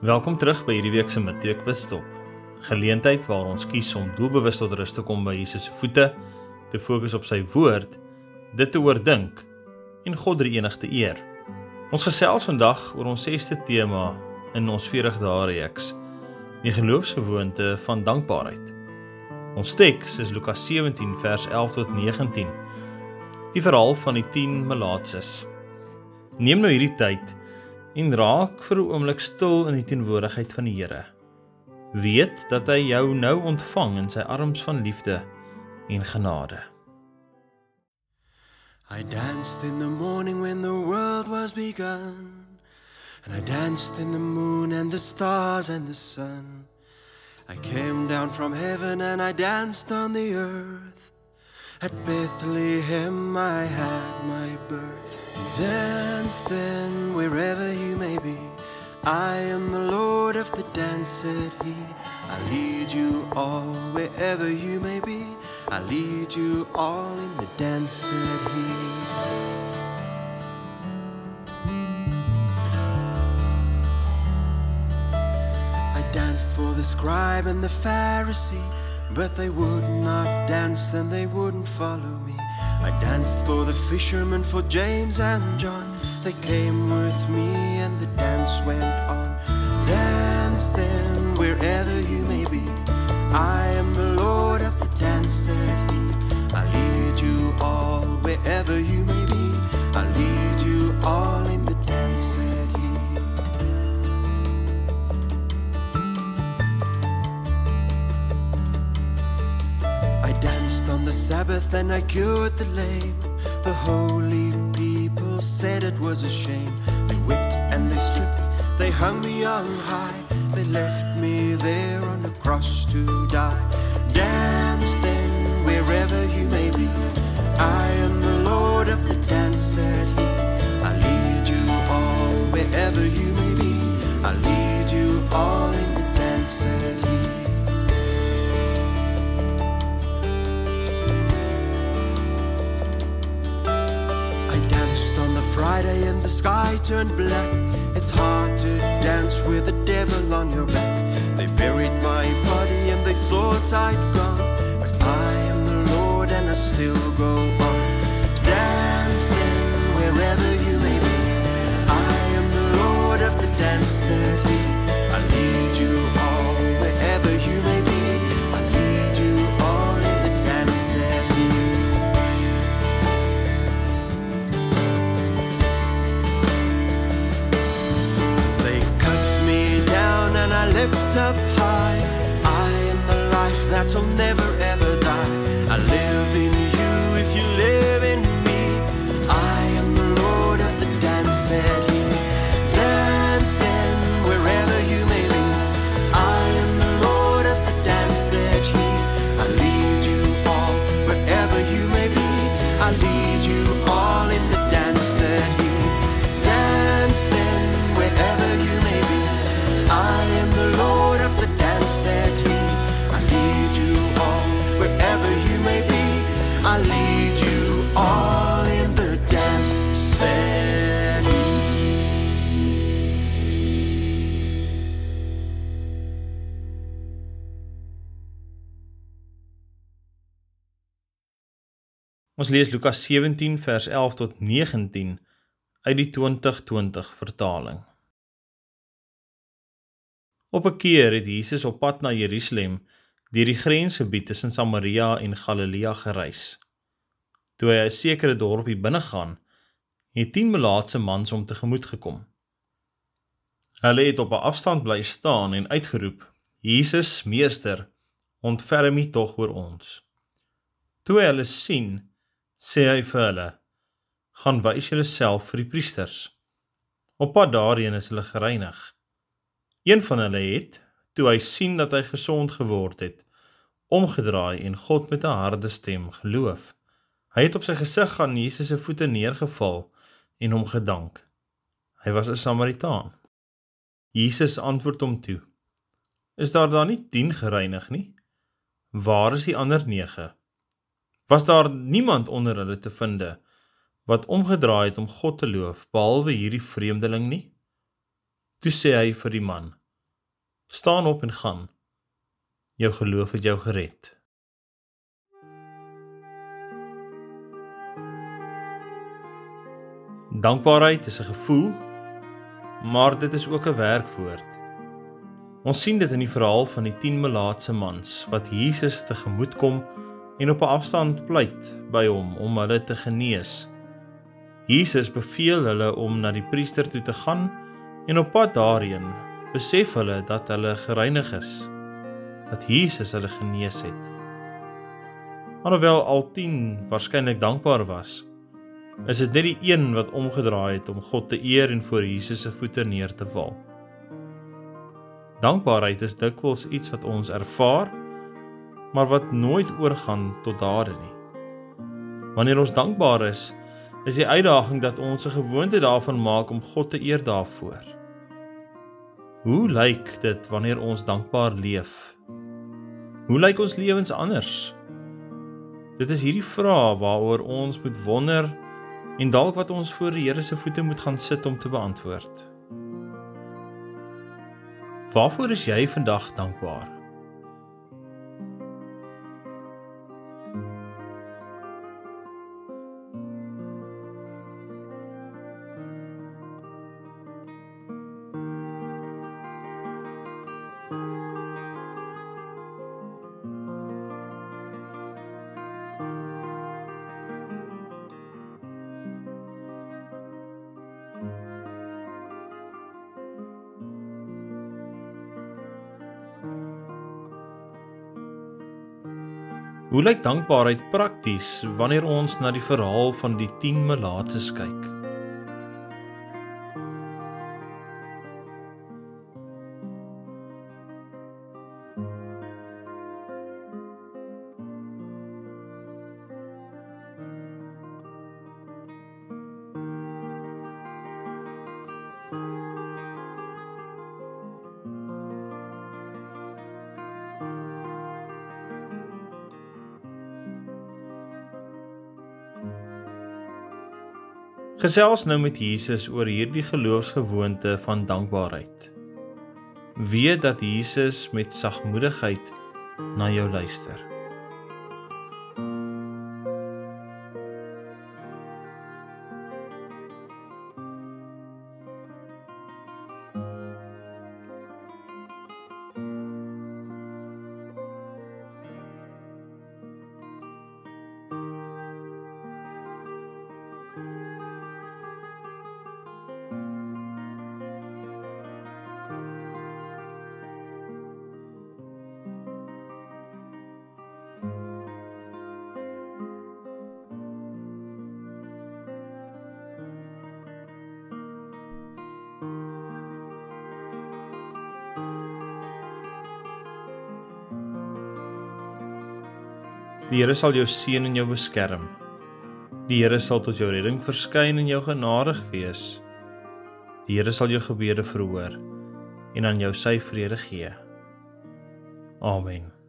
Welkom terug by hierdie week se Matteus Stop. Geleentheid waar ons kies om doelbewus tot rus te kom by Jesus se voete, te fokus op sy woord, dit te oordink en God die enigste eer. Ons gesels vandag oor ons sesde tema in ons 40 dae reeks, die geloofsgewoonte van dankbaarheid. Ons teks is Lukas 17 vers 11 tot 19. Die verhaal van die 10 malaatses. Neem nou hierdie tyd en raak vir 'n oomblik stil in die teenwoordigheid van die Here. Weet dat hy jou nou ontvang in sy arms van liefde en genade. I danced in the morning when the world was begun. And I danced in the moon and the stars and the sun. I came down from heaven and I danced on the earth. At Bethlehem I had my birth. Dance then wherever you may be. I am the Lord of the dance, said he. I lead you all wherever you may be. I lead you all in the dance, said he. Danced for the scribe and the Pharisee. But they would not dance and they wouldn't follow me. I danced for the fishermen, for James and John. They came with me and the dance went on. Dance then wherever you may be. I am the Lord of the dance, danced on the Sabbath and I cured the lame. The holy people said it was a shame. They whipped and they stripped, they hung me on high. They left me there on the cross to die. Dance then wherever you may be. I am the Lord of the dance, And the sky turned black. It's hard to dance with the devil on your back. They buried my body and they thought I'd gone. But I am the Lord and I still go on. Dance then wherever up high. I am the life that'll never Ons lees Lukas 17 vers 11 tot 19 uit die 2020 vertaling. Op 'n keer het Jesus op pad na Jerusalem deur die grensgebied tussen Samaria en Galilea gereis. Toe hy 'n sekere dorpie binnegaan, het 10 melaatse mans hom tegemoet gekom. Hulle het op 'n afstand bly staan en uitgeroep: "Jesus, meester, ontferm U tog oor ons." Toe hy hulle sien, sê hy vir hulle: "Gaan wys julleself vir die priesters." Op pad daarheen is hulle gereinig. Een van hulle het, toe hy sien dat hy gesond geword het, omgedraai en God met 'n harde stem geloof. Hy het op sy gesig aan Jesus se voete neergeval en hom gedank. Hy was 'n Samaritaan. Jesus antwoord hom toe: "Is daar dan nie 10 gereinig nie? Waar is die ander 9? Was daar niemand onder hulle te vind wat omgedraai het om God te loof behalwe hierdie vreemdeling nie? Toe sê hy vir die man: "Staan op en gaan. Jou geloof het jou gered." Dankbaarheid is 'n gevoel, maar dit is ook 'n werkwoord. Ons sien dit in die verhaal van die 10 melaatse mans wat Jesus tegemoet kom en op 'n afstand pleit by hom om hulle te genees. Jesus beveel hulle om na die priester toe te gaan en op pad daarheen besef hulle dat hulle gereinig is, dat Jesus hulle genees het. Alhoewel al 10 waarskynlik dankbaar was, is dit net die een wat omgedraai het om God te eer en voor Jesus se voete neer te val. Dankbaarheid is dikwels iets wat ons ervaar, maar wat nooit oorgaan tot dade nie. Wanneer ons dankbaar is, is die uitdaging dat ons 'n gewoonte daarvan maak om God te eer daarvoor. Hoe lyk dit wanneer ons dankbaar leef? Hoe lyk ons lewens anders? Dit is hierdie vrae waaroor ons moet wonder en dalk wat ons voor die Here se voete moet gaan sit om te beantwoord. Waarvoor is jy vandag dankbaar? Hoe lyk dankbaarheid prakties wanneer ons na die verhaal van die 10 melaatses kyk? Gesels nou met Jesus oor hierdie geloofsgewoonte van dankbaarheid. Weet dat Jesus met sagmoedigheid na jou luister. Die Here sal jou seën en jou beskerm. Die Here sal tot jou redding verskyn en jou genadig wees. Die Here sal jou gebede verhoor en aan jou sy vrede gee. Amen.